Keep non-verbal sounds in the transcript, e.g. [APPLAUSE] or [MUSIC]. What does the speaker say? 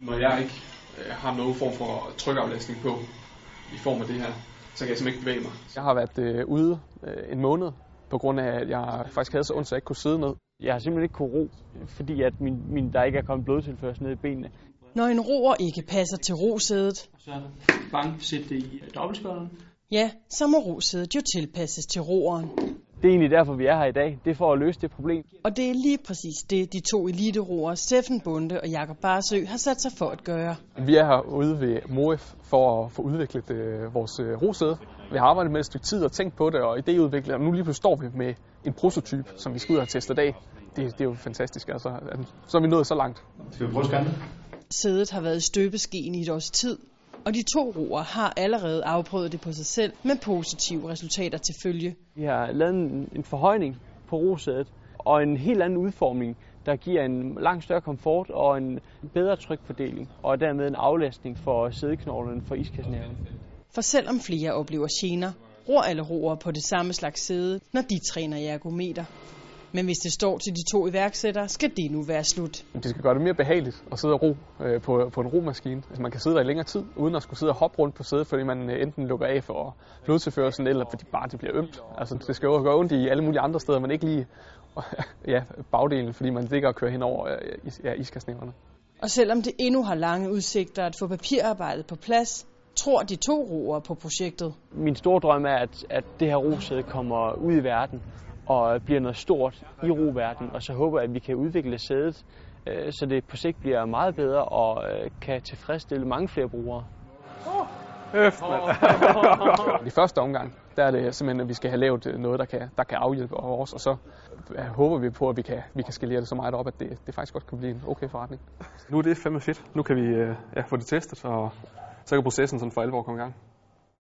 Når jeg ikke øh, har nogen form for trykaflæsning på i form af det her, så kan jeg simpelthen ikke bevæge mig. Jeg har været øh, ude øh, en måned, på grund af, at jeg faktisk havde så ondt, så jeg ikke kunne sidde ned. Jeg har simpelthen ikke kunne ro, fordi at min, min, der ikke er kommet blodtilførsel ned i benene. Når en roer ikke passer til rosædet, Så bank sætte det i dobbeltskålen. ja, så må rosædet jo tilpasses til roeren. Det er egentlig derfor, vi er her i dag. Det er for at løse det problem. Og det er lige præcis det, de to eliteroer, Steffen Bunde og Jakob Barsø, har sat sig for at gøre. Vi er herude ved MOF for at få udviklet øh, vores øh, rosæde. Vi har arbejdet med et stykke tid og tænkt på det og idéudviklet, og nu lige pludselig står vi med en prototype, som vi skal ud og teste i dag. Det, det er jo fantastisk, altså. Så er vi nået så langt. Skal vi prøve at? Sædet har været i støbeskeen i et års tid, og de to roer har allerede afprøvet det på sig selv med positive resultater til følge. Vi har lavet en, en forhøjning på rosædet og en helt anden udformning, der giver en langt større komfort og en bedre trykfordeling, og dermed en aflastning for sædeknoglerne for iskassenæren. For selvom flere oplever gener, ror alle roer på det samme slags sæde, når de træner i ergometer. Men hvis det står til de to iværksættere, skal det nu være slut. Det skal gøre det mere behageligt at sidde og ro øh, på, på en romaskine. Altså man kan sidde der i længere tid, uden at skulle sidde og hoppe rundt på sædet, fordi man øh, enten lukker af for blodtilførselen, eller fordi bare det bliver ømt. Altså det skal jo gøre ondt i alle mulige andre steder, men ikke lige [LAUGHS] ja, bagdelen, fordi man ligger og kører hen over øh, ja, iskasnæverne. Og selvom det endnu har lange udsigter at få papirarbejdet på plads, tror de to roer på projektet. Min store drøm er, at, at det her rosæde kommer ud i verden og bliver noget stort i roverdenen, og så håber jeg, at vi kan udvikle sædet, øh, så det på sigt bliver meget bedre og øh, kan tilfredsstille mange flere brugere. [LAUGHS] I første omgang, der er det simpelthen, at vi skal have lavet øh, noget, der kan, der kan afhjælpe os, og så håber vi på, at vi kan, vi kan skalere det så meget op, at det, det faktisk godt kan blive en okay forretning. Nu er det fandme fedt. Nu kan vi ja, få det testet, og så kan processen sådan for alvor komme i gang.